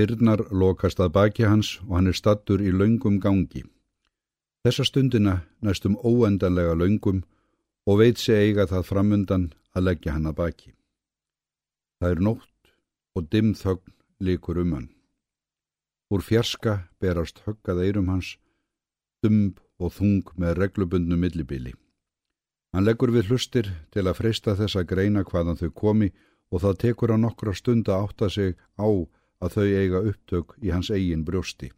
Dyrnar lokast að baki hans og hann er stattur í laungum gangi. Þessa stundina næstum óendanlega laungum og veit sig eiga það framundan að leggja hann að baki. Það er nótt og dimm þögn líkur um hann. Úr fjarska berast höggað eirum hans, dumb og þung með reglubundnu millibili. Hann leggur við hlustir til að freysta þess að greina hvaðan þau komi og það tekur hann nokkra stund að átta sig á að þau eiga upptök í hans eigin brjósti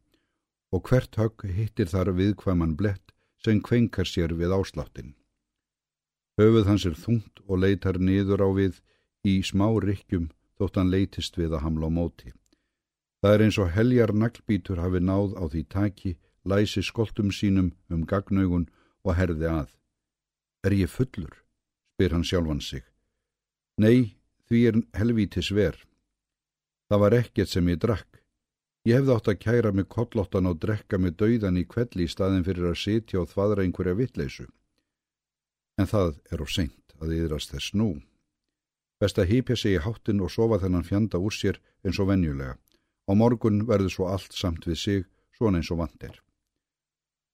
og hvert högg hittir þar viðkvæman blett sem kvenkar sér við ásláttin. Höfuð hans er þungt og leitar niður á við í smá rykkjum þótt hann leitist við að hamla á móti. Það er eins og heljar naglbítur hafi náð á því taki, læsi skoltum sínum um gagnaugun og herði að. Er ég fullur? spyr hann sjálfan sig. Nei, því er helvítis verð. Það var ekkert sem ég drakk. Ég hefði átt að kæra mig kollottan og drekka mig dauðan í kvelli í staðin fyrir að sitja og þvadra einhverja vittleysu. En það er á seint að yðrast þess nú. Best að hýpja sig í háttin og sofa þennan fjanda úr sér eins og venjulega. Á morgun verður svo allt samt við sig, svona eins og vant er.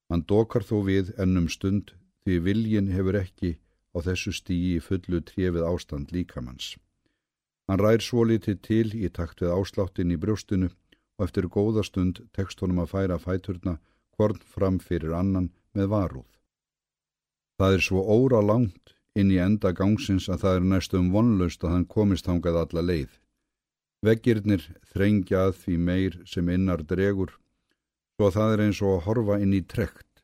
Hann dokar þó við ennum stund því viljin hefur ekki á þessu stíi fullu trefið ástand líkamanns. Hann rær svo litið til í takt við ásláttin í brjóstinu og eftir góða stund tekst honum að færa fæturna hvorn fram fyrir annan með varúð. Það er svo óra langt inn í enda gangsins að það er næstum vonlaust að hann komist hangað alla leið. Veggirnir þrengjað því meir sem innar dregur, svo að það er eins og að horfa inn í trekt.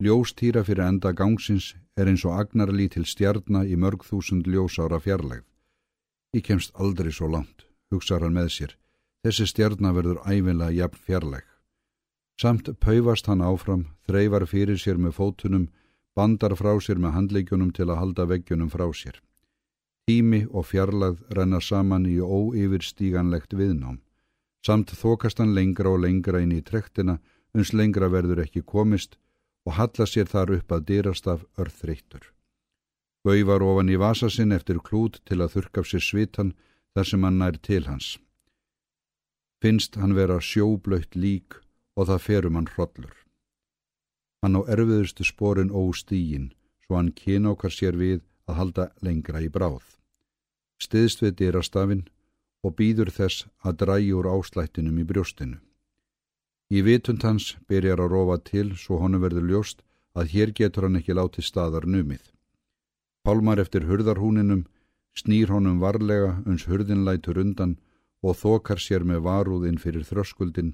Ljóstýra fyrir enda gangsins er eins og agnarlí til stjarnar í mörg þúsund ljósára fjarlægð. Ég kemst aldrei svo langt, hugsaður hann með sér. Þessi stjarnar verður æfinlega jafn fjarlæg. Samt paufast hann áfram, þreyfar fyrir sér með fótunum, bandar frá sér með handleikjunum til að halda veggjunum frá sér. Tími og fjarlagð renna saman í óyfirstíganlegt viðnám. Samt þokast hann lengra og lengra inn í trektina, uns lengra verður ekki komist og halla sér þar upp að dyrast af Gauvar ofan í vasa sinn eftir klút til að þurka af sér svitan þar sem hann nær til hans. Finnst hann vera sjóblöytt lík og það ferum hann hrodlur. Hann á erfiðustu sporin óstígin svo hann kynókar sér við að halda lengra í bráð. Stiðst við dyrastafinn og býður þess að dræjur áslættinum í brjóstinu. Í vitund hans byrjar að rofa til svo honum verður ljóst að hér getur hann ekki látið staðar numið. Pálmar eftir hurðarhúninum, snýr honum varlega uns hurðinlætur undan og þokar sér með varúðinn fyrir þröskuldin,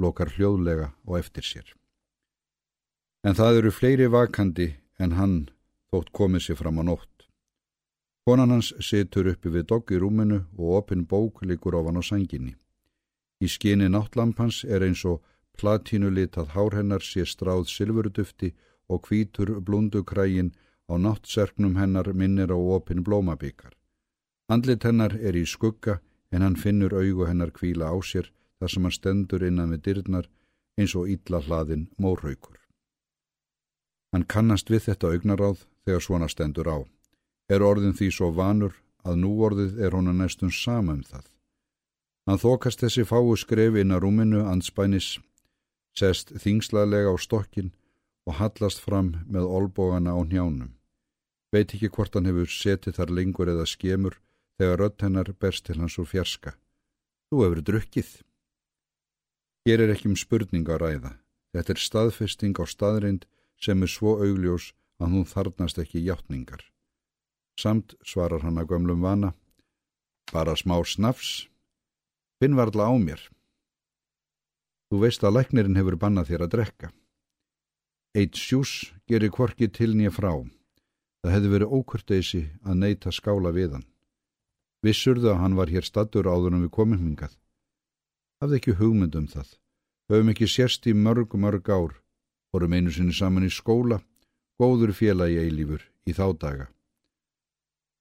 lokar hljóðlega og eftir sér. En það eru fleiri vakandi en hann þótt komið sér fram á nótt. Konan hans situr uppi við dogg í rúminu og opinn bók likur ofan á sanginni. Í skinni náttlampans er eins og platínulitað hárhennar sé stráð silfurdufti og hvítur blundukrægin Á náttserknum hennar minnir á opin blómabíkar. Andlit hennar er í skugga en hann finnur augu hennar kvíla á sér þar sem hann stendur innan við dyrnar eins og ítla hlaðin mórhaukur. Hann kannast við þetta augnaráð þegar svona stendur á. Er orðin því svo vanur að nú orðið er hona næstum sama um það. Hann þokast þessi fáu skref inn að rúminu anspænis, sest þingslaðlega á stokkin og hallast fram með olbógana á njánum. Veit ekki hvort hann hefur setið þar lengur eða skemur þegar rött hennar berst til hans úr fjarska. Þú hefur drukkið. Hér er ekki um spurning að ræða. Þetta er staðfesting á staðrind sem er svo augljós að hún þarnast ekki hjáttningar. Samt svarar hann að gömlum vana. Bara smá snafs. Finn varðla á mér. Þú veist að læknirinn hefur bannað þér að drekka. Eitt sjús gerir kvorki til nýja frá. Það hefði verið ókurteysi að neyta skála við hann. Vissurðu að hann var hér stattur áður en við komum hingað. Hafði ekki hugmynd um það. Höfum ekki sérst í mörg, mörg ár. Vorum einu sinni saman í skóla, góður félagi eilífur í þá daga.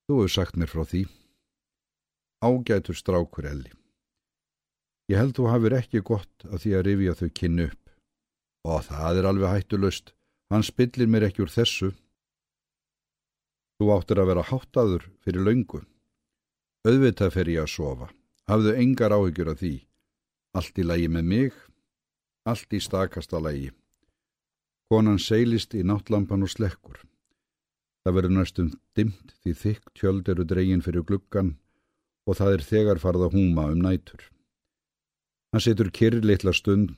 Þú hefur sagt mér frá því. Ágætur strákur elli. Ég held þú hafur ekki gott að því að rifja þau kynnu upp. Og það er alveg hættulöst. Hann spillir mér ekki úr þessu. Þú áttir að vera háttaður fyrir laungu. Öðvitað fer ég að sofa. Hafðu engar áhyggjur af því. Allt í lægi með mig, allt í stakasta lægi. Konan seilist í náttlampan og slekkur. Það verður næstum dimt því þykk tjöld eru dregin fyrir gluggan og það er þegar farða húma um nætur. Hann setur kyrr litla stund,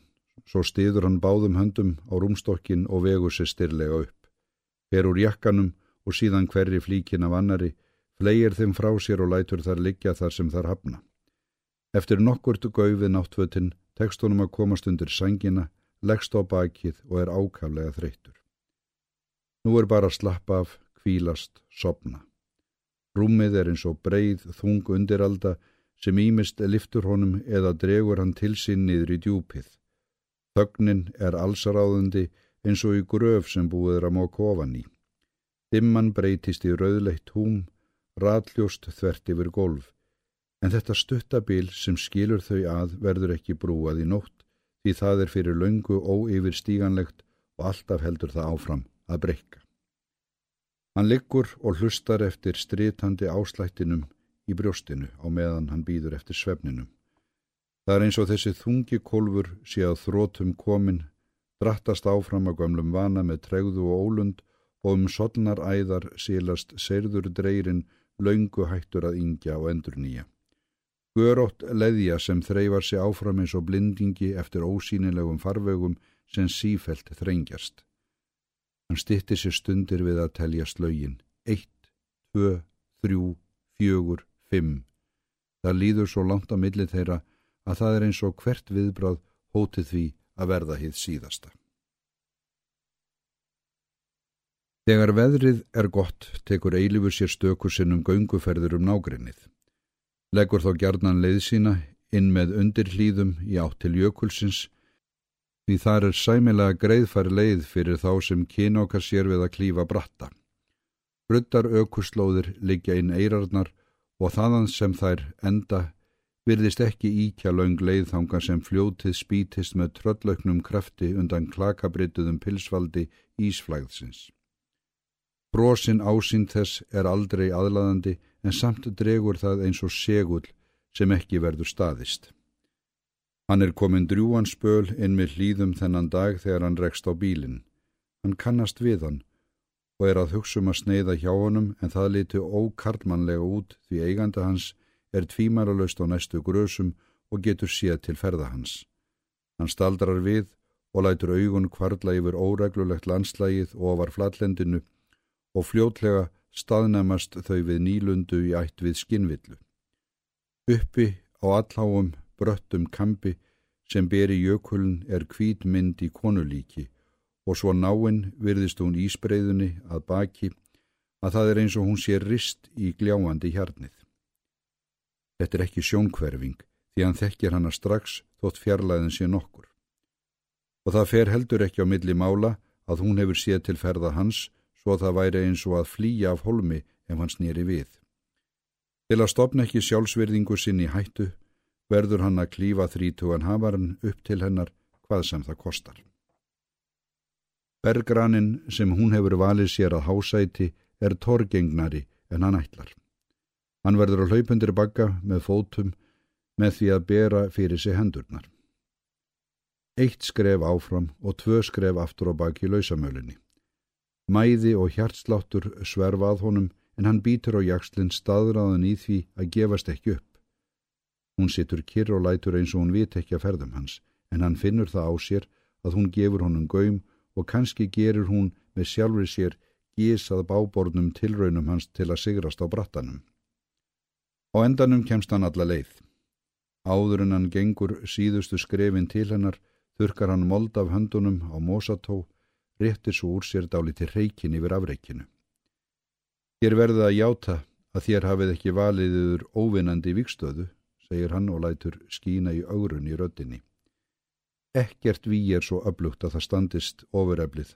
svo stiður hann báðum höndum á rúmstokkin og vegur sér styrlega upp. Fer úr jakkanum og síðan hverri flíkin af annari, flegir þeim frá sér og lætur þar liggja þar sem þar hafna. Eftir nokkurt gauðið náttfötinn tekst honum að komast undir sangina, leggst á bakið og er ákaflega þreytur. Nú er bara að slappa af, kvílast, sopna. Rúmið er eins og breið, þung undiralda sem ímist liftur honum eða dregur hann til sín niður í djúpið. Þögnin er allsaráðandi eins og í gröf sem búið er að móka ofan í. Dimman breytist í rauðleitt húm, ratljóst þvert yfir golf, en þetta stuttabil sem skilur þau að verður ekki brúað í nótt því það er fyrir laungu óyfir stíganlegt og alltaf heldur það áfram að breyka. Hann liggur og hlustar eftir stritandi áslættinum í brjóstinu á meðan hann býður eftir svefninum. Það er eins og þessi þungi kolfur sé að þrótum komin, drattast áfram að gömlum vana með tregðu og ólund og um solnar æðar sílast seirður dreyrin laungu hættur að yngja og endur nýja. Görótt leðja sem þreyfar sig áfram eins og blindingi eftir ósýnilegum farvegum sem sífelt þrengjast. Hann stittir sér stundir við að telja slögin. Eitt, tvö, þrjú, fjögur, fimm. Það líður svo langt á milli þeirra að það er eins og hvert viðbráð hótið því að verða hið síðasta. Þegar veðrið er gott tekur eilifur sér stökur sinnum gönguferður um nágrinnið. Leggur þá gjarnan leið sína inn með undirhlýðum í átt til jökulsins því þar er sæmilega greiðfær leið fyrir þá sem kynokar sér við að klífa bratta. Bruddar ökuslóðir liggja inn eirarnar og þaðan sem þær enda virðist ekki íkja laung leiðþanga sem fljótið spítist með tröllauknum krafti undan klakabrituðum pilsvaldi Ísflæðsins. Brosin ásýnd þess er aldrei aðlaðandi en samt dregur það eins og segull sem ekki verður staðist. Hann er komin drjúan spöl inn með hlýðum þennan dag þegar hann rekst á bílinn. Hann kannast við hann og er að hugsa um að sneiða hjá honum en það liti ókarlmannlega út því eiganda hans er tvímaralöst á næstu grösum og getur séð til ferða hans. Hann staldrar við og lætur augun kvarla yfir óreglulegt landslægið og var flatlendinu og fljótlega staðnæmast þau við nýlundu í ætt við skinnvillu. Uppi á allháum bröttum kampi sem beri jökuln er kvítmynd í konulíki og svo náinn virðist hún ísbreyðunni að baki að það er eins og hún sé rist í gljáandi hjarnið. Þetta er ekki sjónkverfing því hann þekkir hana strax þótt fjarlæðin sé nokkur. Og það fer heldur ekki á milli mála að hún hefur séð til ferða hans svo það væri eins og að flýja af holmi ef hann snýri við. Til að stopna ekki sjálfsverðingu sinn í hættu, verður hann að klífa þrítugan hafaran upp til hennar hvað sem það kostar. Bergranin sem hún hefur valið sér að hásæti er torgengnari en hann ætlar. Hann verður að hlaupundir bakka með fótum með því að bera fyrir sig hendurnar. Eitt skref áfram og tvö skref aftur á baki lausamölinni. Mæði og hjartsláttur sverfa að honum en hann býtur á jakslinn staðraðan í því að gefast ekki upp. Hún situr kyrr og lætur eins og hún vit ekki að ferðum hans en hann finnur það á sér að hún gefur honum gaum og kannski gerir hún með sjálfur sér gísað bábornum tilraunum hans til að sigrast á brattanum. Á endanum kemst hann alla leið. Áður en hann gengur síðustu skrefin til hennar þurkar hann mold af höndunum á mósató réttir svo úr sér dáli til reikin yfir afreikinu. Hér verða að játa að þér hafið ekki valiðiður óvinnandi vikstöðu, segir hann og lætur skína í augrun í röddinni. Ekkert ví er svo öflugt að það standist ofureflið,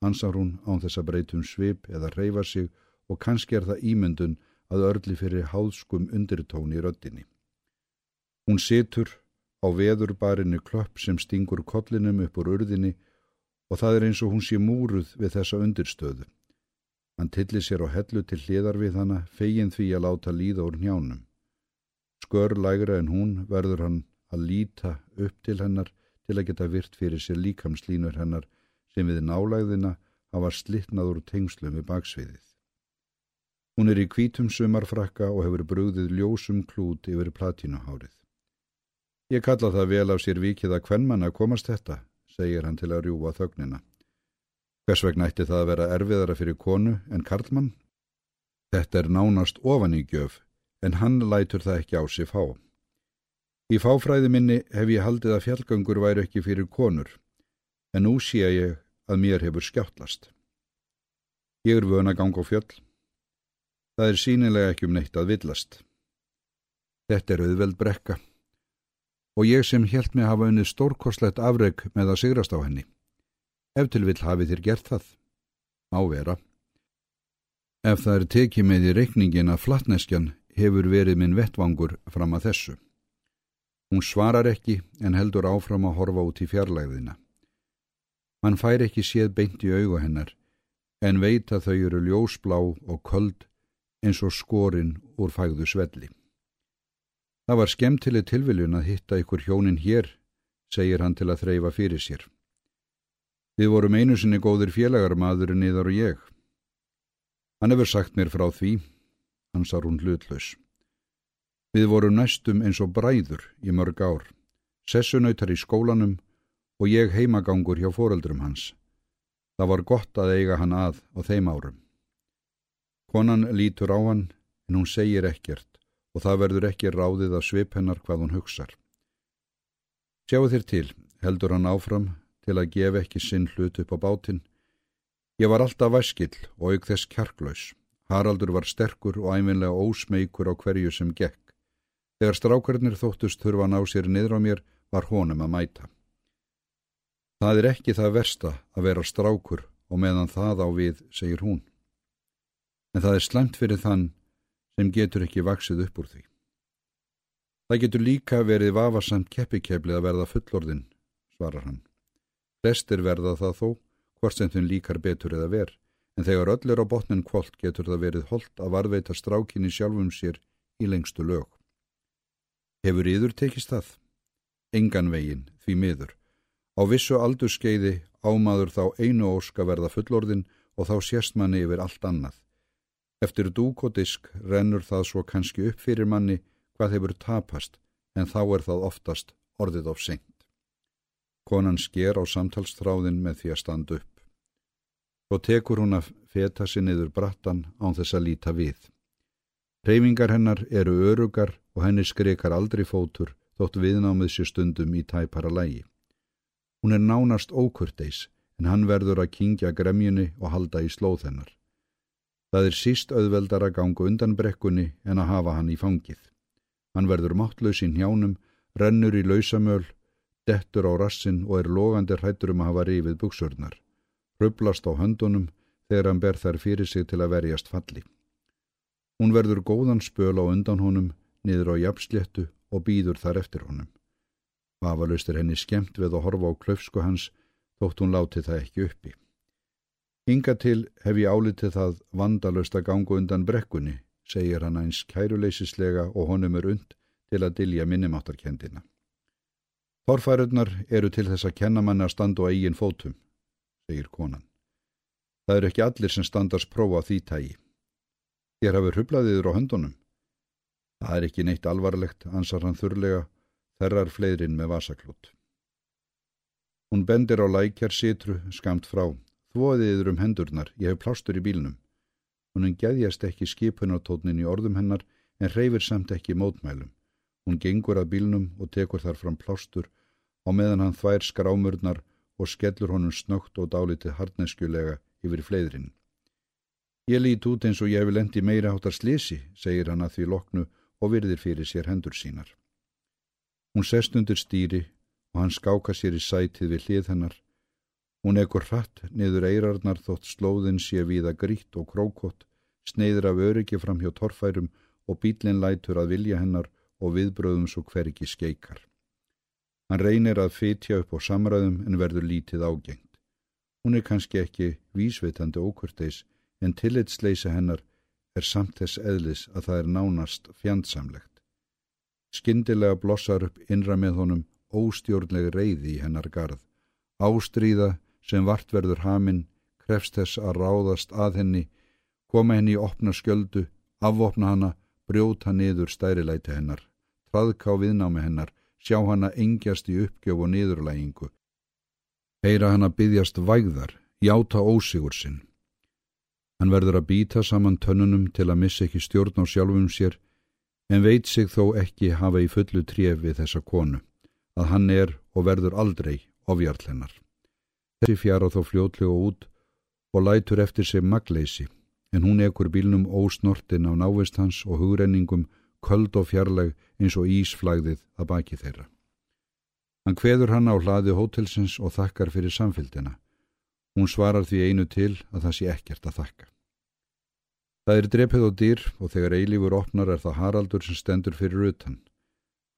ansar hún án þess að breytum svip eða reyfa sig og kannski er það ímyndun að örli fyrir háðskum undirtón í röddinni. Hún situr á veðurbarinu klopp sem stingur kollinum upp úr urðinni og það er eins og hún sé múruð við þessa undirstöðu. Hann tillir sér á hellu til hliðar við hana, fegin því að láta líða úr njánum. Skör lægra en hún verður hann að líta upp til hennar til að geta virt fyrir sér líkamslínur hennar sem við nálægðina hafa slittnað úr tengslum við baksviðið. Hún er í kvítum sumarfrakka og hefur brúðið ljósum klút yfir platínuhárið. Ég kalla það vel af sér vikið að hvern manna komast þetta, segir hann til að rjúa þögnina. Hvers vegna ætti það að vera erfiðara fyrir konu en karlmann? Þetta er nánast ofan í gjöf, en hann lætur það ekki á sig fá. Í fáfræði minni hef ég haldið að fjallgöngur væri ekki fyrir konur, en nú sé ég að mér hefur skjáttlast. Ég er vöna gang á fjöll. Það er sínilega ekki um neitt að villast. Þetta er auðveld brekka og ég sem helt mig hafa unnið stórkorslegt afreg með að sigrast á henni. Ef til vill hafi þér gert það. Ávera. Ef það er tekið með í reikningin að flatneskjan hefur verið minn vettvangur fram að þessu. Hún svarar ekki en heldur áfram að horfa út í fjarlæðina. Hann fær ekki séð beint í auga hennar, en veit að þau eru ljósblá og köld eins og skorinn úr fægðu svelli. Það var skemmtileg tilviljun að hitta ykkur hjónin hér, segir hann til að þreyfa fyrir sér. Við vorum einu sinni góðir félagar maðurinn yðar og ég. Hann hefur sagt mér frá því, hans ar hún hlutlaus. Við vorum næstum eins og bræður í mörg ár, sessunautar í skólanum og ég heimagangur hjá foreldrum hans. Það var gott að eiga hann að á þeim árum. Konan lítur á hann en hún segir ekkert og það verður ekki ráðið að svip hennar hvað hún hugsar. Sjáu þér til, heldur hann áfram til að gefa ekki sinn hlut upp á bátinn. Ég var alltaf væskill og auk þess kjarklaus. Haraldur var sterkur og æminlega ósmeikur á hverju sem gekk. Þegar strákarnir þóttust þurfa að ná sér niður á mér var honum að mæta. Það er ekki það versta að vera strákur og meðan það á við, segir hún. En það er slemt fyrir þann sem getur ekki vaksið upp úr því. Það getur líka verið vafarsamt keppikefli að verða fullorðin, svarar hann. Flestir verða það þó, hvort sem þun líkar betur eða ver, en þegar öll er á botnin kvöld getur það verið holdt að varveita strákinni sjálfum sér í lengstu lög. Hefur yður tekist það? Engan veginn, því miður. Á vissu aldurskeiði ámaður þá einu ósk að verða fullorðin og þá sérst manni yfir allt annað. Eftir dúk og disk rennur það svo kannski upp fyrir manni hvað hefur tapast en þá er það oftast orðið of sengt. Konan sker á samtalstráðin með því að standa upp. Svo tekur hún að feta sér niður brattan án þess að líta við. Reyfingar hennar eru örugar og henni skrekar aldrei fótur þótt viðnámið sér stundum í tæpara lægi. Hún er nánast ókurteis en hann verður að kingja gremjunni og halda í slóð hennar. Það er síst auðveldar að ganga undan brekkunni en að hafa hann í fangið. Hann verður máttlaus í njánum, rennur í lausamöl, dettur á rassin og er logandi hrættur um að hafa rifið buksurnar. Rublast á höndunum þegar hann ber þær fyrir sig til að verjast falli. Hún verður góðan spöl á undan honum, niður á jafnsléttu og býður þar eftir honum. Vafalust er henni skemmt við að horfa á klöfsku hans þótt hún láti það ekki uppi. Inga til hef ég álitið það vandalust að ganga undan brekkunni, segir hann eins kæruleysislega og honum er und til að dilja minnumáttarkendina. Þorfærurnar eru til þess að kenna manni að standa á eigin fótum, segir konan. Það eru ekki allir sem standast prófa því tægi. Þér hafur hublaðiður á höndunum. Það er ekki neitt alvarlegt, ansar hann þurrlega þerrar fleirinn með vasaklút. Hún bendir á lækjar sitru skamt frá. Þvoðiður um hendurnar, ég hef plástur í bílnum. Hún geðjast ekki skipunartótnin í orðum hennar en reyfir samt ekki mótmælum. Hún gengur að bílnum og tekur þar fram plástur á meðan hann þvær skrámurnar og skellur honum snögt og dálitið hardneskjulega yfir fleirinn. Ég lít út eins og ég hef lendi meira áttar slisi, segir hann að því loknu og virðir fyrir sér hendur sínar. Hún sest undir stýri og hann skáka sér í sætið við hlið hennar. Hún ekkur hratt niður eirarnar þótt slóðin sé viða grít og krókott, sneiður af öryggi fram hjá torfærum og bílinn lætur að vilja hennar og viðbröðum svo hverki skeikar. Hann reynir að fytja upp á samræðum en verður lítið ágengt. Hún er kannski ekki vísvitandi ókurteis en tillitsleisa hennar er samt þess eðlis að það er nánast fjandsamlegt. Skindilega blossar upp innra með honum óstjórnleg reyði í hennar garð. Ástríða sem vart verður haminn, krefst þess að ráðast að henni, koma henni í opna skjöldu, afvopna hana, brjóta niður stærilæti hennar, traðká viðnámi hennar, sjá hana engjast í uppgjöf og niðurlægingu. Heyra hana byggjast vægðar, játa ósigur sinn. Hann verður að býta saman tönnunum til að missa ekki stjórn á sjálfum sér, en veit sig þó ekki hafa í fullu tref við þessa konu, að hann er og verður aldrei ofjarl hennar. Þessi fjara þó fljótlega út og lætur eftir sig magleysi, en hún ekur bílnum ósnortin á návist hans og hugrenningum köld og fjarlag eins og ísflagðið að baki þeirra. Hann kveður hann á hlaði hótelsins og þakkar fyrir samfélgina. Hún svarar því einu til að það sé ekkert að þakka. Það er drepið á dýr og þegar eilífur opnar er það Haraldur sem stendur fyrir utan.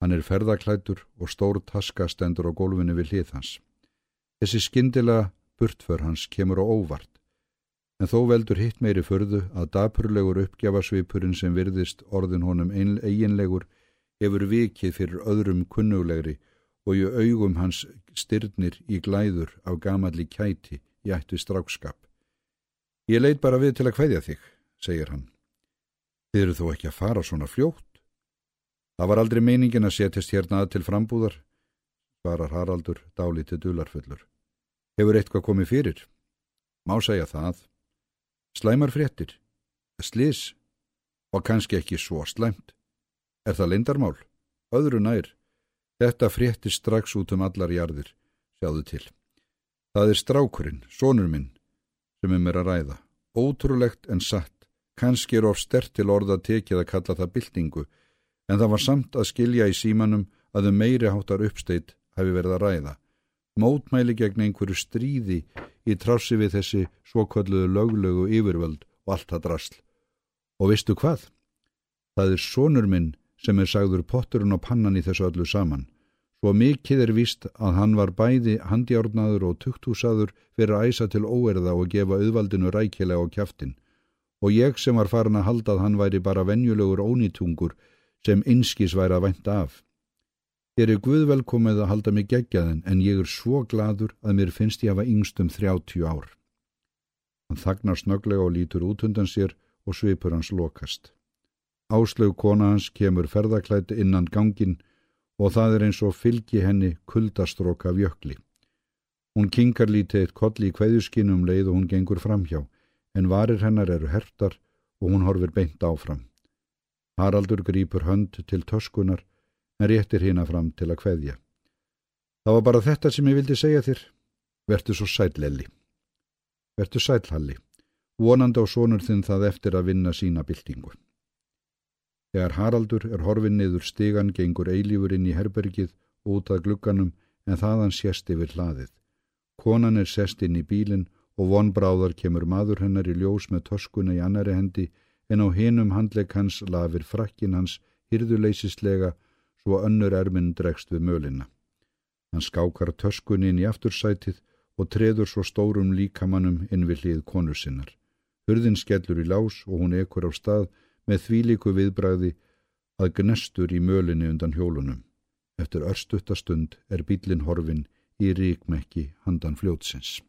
Hann er ferðaklætur og stór taska stendur á gólfinu við hlið hans. Þessi skindilega burtför hans kemur á óvart, en þó veldur hitt meiri förðu að dapurlegur uppgjafasvipurinn sem virðist orðin honum eiginlegur hefur vikið fyrir öðrum kunnulegri og í augum hans styrnir í glæður á gamalli kæti í ættu strákskap. Ég leit bara við til að hvaðja þig segir hann. Þið eru þó ekki að fara svona fljótt. Það var aldrei meiningin að setjast hérna að til frambúðar, svarar Haraldur dálítið dularfullur. Hefur eitthvað komið fyrir? Má segja það. Slæmar fréttir, slís og kannski ekki svo slæmt. Er það lindarmál? Öðru nær. Þetta fréttir strax út um allar jarðir, sjáðu til. Það er strákurinn, sónur minn, sem um er að ræða. Ótrúlegt en satt Kanski er of stert til orða tekið að kalla það byltingu, en það var samt að skilja í símanum að þau um meiri háttar uppsteitt hafi verið að ræða. Mótmæli gegn einhverju stríði í trássi við þessi svokvölduðu löglögu yfirvöld og allt það drasl. Og vistu hvað? Það er sonur minn sem er sagður potturinn og pannan í þessu öllu saman. Svo mikið er víst að hann var bæði handjárnaður og tukthúsaður fyrir að æsa til óerða og gefa auðvaldinu rækilega á kjaftin og ég sem var farin að halda að hann væri bara venjulegur ónýtungur sem einskís væri að vænta af. Ég er guð velkomið að halda mig gegjaðin en ég er svo gladur að mér finnst ég að hafa yngstum 30 ár. Hann þagnar snöglega og lítur út undan sér og svipur hans lokast. Áslög kona hans kemur ferðaklæti innan gangin og það er eins og fylgi henni kuldastrók af jökli. Hún kingar lítið eitt kolli í kveðuskinum leið og hún gengur framhjá en varir hennar eru hertar og hún horfir beint áfram. Haraldur grýpur hönd til töskunar en réttir hína fram til að kveðja. Það var bara þetta sem ég vildi segja þér. Vertu svo sæl, Lelli. Vertu sæl, Halli. Vonandi á sonur þinn það eftir að vinna sína byltingu. Þegar Haraldur er horfin niður stigan gengur eilífur inn í herbergið út að glugganum en þaðan sést yfir hlaðið. Konan er sest inn í bílinn og vonbráðar kemur maður hennar í ljós með toskuna í annari hendi en á hinum handleik hans lafir frakkin hans hyrðuleysislega svo önnur erminn dregst við mölina. Hann skákar töskunni inn í aftursætið og treður svo stórum líkamannum inn við hlið konur sinnar. Hurðin skellur í lás og hún ekur á stað með þvíliku viðbræði að gnestur í mölinni undan hjólunum. Eftir örstuttastund er bílinn horfin í ríkmekki handan fljótsins.